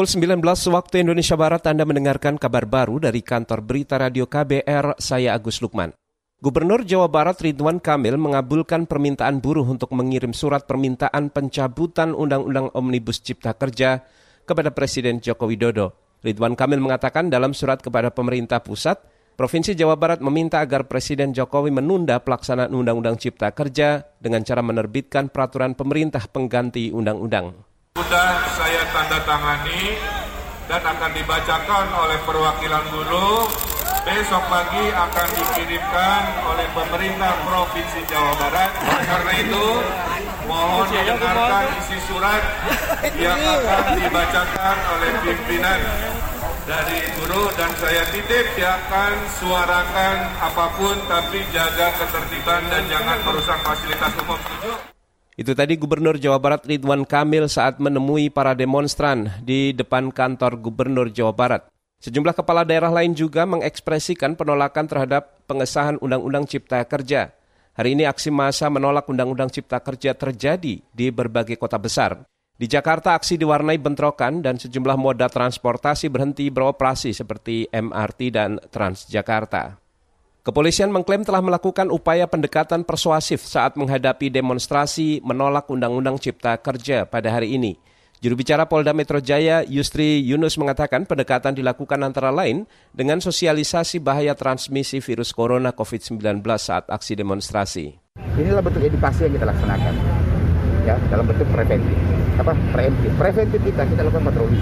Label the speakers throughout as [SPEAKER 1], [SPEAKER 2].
[SPEAKER 1] Pukul 19 waktu Indonesia Barat Anda mendengarkan kabar baru dari kantor berita radio KBR, saya Agus Lukman. Gubernur Jawa Barat Ridwan Kamil mengabulkan permintaan buruh untuk mengirim surat permintaan pencabutan Undang-Undang Omnibus Cipta Kerja kepada Presiden Joko Widodo. Ridwan Kamil mengatakan dalam surat kepada pemerintah pusat, Provinsi Jawa Barat meminta agar Presiden Jokowi menunda pelaksanaan Undang-Undang Cipta Kerja dengan cara menerbitkan peraturan pemerintah pengganti undang-undang.
[SPEAKER 2] Sudah saya tanda tangani dan akan dibacakan oleh perwakilan buruh. Besok pagi akan dikirimkan oleh pemerintah Provinsi Jawa Barat. Oleh karena itu, mohon didengarkan isi surat yang akan dibacakan oleh pimpinan dari buruh dan saya titip dia akan suarakan apa pun tapi jaga ketertiban dan jangan merusak fasilitas umum. Setuju?
[SPEAKER 1] Itu tadi Gubernur Jawa Barat Ridwan Kamil saat menemui para demonstran di depan kantor Gubernur Jawa Barat. Sejumlah kepala daerah lain juga mengekspresikan penolakan terhadap pengesahan Undang-Undang Cipta Kerja. Hari ini aksi massa menolak Undang-Undang Cipta Kerja terjadi di berbagai kota besar. Di Jakarta aksi diwarnai bentrokan dan sejumlah moda transportasi berhenti beroperasi seperti MRT dan Transjakarta. Kepolisian mengklaim telah melakukan upaya pendekatan persuasif saat menghadapi demonstrasi menolak Undang-Undang Cipta Kerja pada hari ini. Juru bicara Polda Metro Jaya, Yustri Yunus mengatakan pendekatan dilakukan antara lain dengan sosialisasi bahaya transmisi virus corona COVID-19 saat aksi demonstrasi.
[SPEAKER 3] Inilah bentuk edukasi yang kita laksanakan, ya dalam bentuk preventif. Apa preventif? Preventif kita kita lakukan patroli.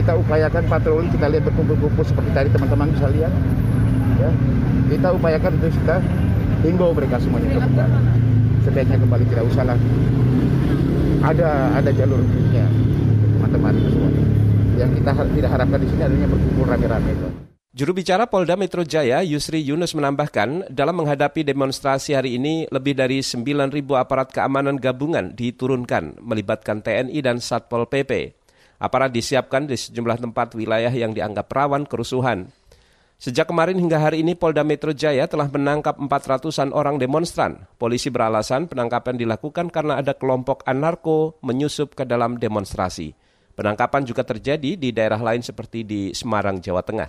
[SPEAKER 3] Kita upayakan patroli, kita lihat berkumpul-kumpul seperti tadi teman-teman bisa lihat ya kita upayakan untuk kita himbau mereka semuanya kembali sebaiknya kembali tidak usah lagi ada ada jalur hukumnya teman-teman semuanya yang kita tidak harapkan di sini adanya berkumpul rame-rame itu.
[SPEAKER 1] Juru bicara Polda Metro Jaya, Yusri Yunus menambahkan, dalam menghadapi demonstrasi hari ini, lebih dari 9.000 aparat keamanan gabungan diturunkan, melibatkan TNI dan Satpol PP. Aparat disiapkan di sejumlah tempat wilayah yang dianggap rawan kerusuhan. Sejak kemarin hingga hari ini Polda Metro Jaya telah menangkap 400-an orang demonstran. Polisi beralasan penangkapan dilakukan karena ada kelompok anarko menyusup ke dalam demonstrasi. Penangkapan juga terjadi di daerah lain seperti di Semarang, Jawa Tengah.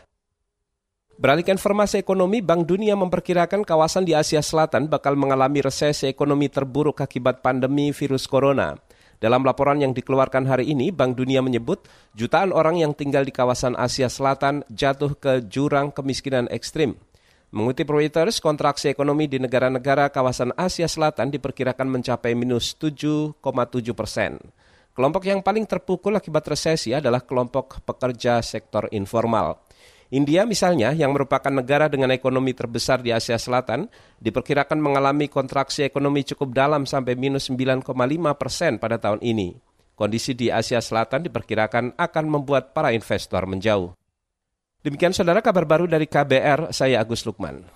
[SPEAKER 1] Beralih informasi ekonomi, Bank Dunia memperkirakan kawasan di Asia Selatan bakal mengalami resesi ekonomi terburuk akibat pandemi virus corona. Dalam laporan yang dikeluarkan hari ini, Bank Dunia menyebut jutaan orang yang tinggal di kawasan Asia Selatan jatuh ke jurang kemiskinan ekstrim. Mengutip Reuters, kontraksi ekonomi di negara-negara kawasan Asia Selatan diperkirakan mencapai minus 7,7 persen. Kelompok yang paling terpukul akibat resesi adalah kelompok pekerja sektor informal. India misalnya, yang merupakan negara dengan ekonomi terbesar di Asia Selatan, diperkirakan mengalami kontraksi ekonomi cukup dalam sampai minus 9,5 persen pada tahun ini. Kondisi di Asia Selatan diperkirakan akan membuat para investor menjauh. Demikian saudara kabar baru dari KBR, saya Agus Lukman.